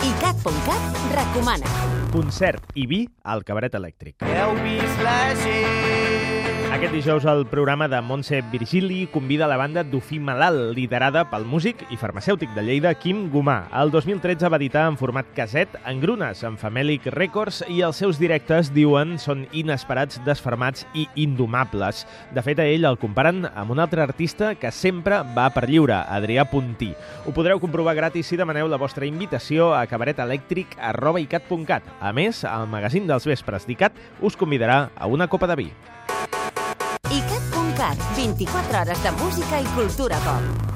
ICAT.cat recomana. Concert i vi al cabaret elèctric. Heu vist la? Aquest dijous el programa de Montse Virgili convida la banda Dufí Malalt, liderada pel músic i farmacèutic de Lleida Quim Gomà. El 2013 va editar en format caset en grunes amb Famelic Records i els seus directes, diuen, són inesperats, desfermats i indomables. De fet, a ell el comparen amb un altre artista que sempre va per lliure, Adrià Puntí. Ho podreu comprovar gratis si demaneu la vostra invitació a cabaretelèctric.icat.cat. A més, el magazín dels vespres d'ICAT us convidarà a una copa de vi. ICAT.cat, 24 hores de música i cultura pop.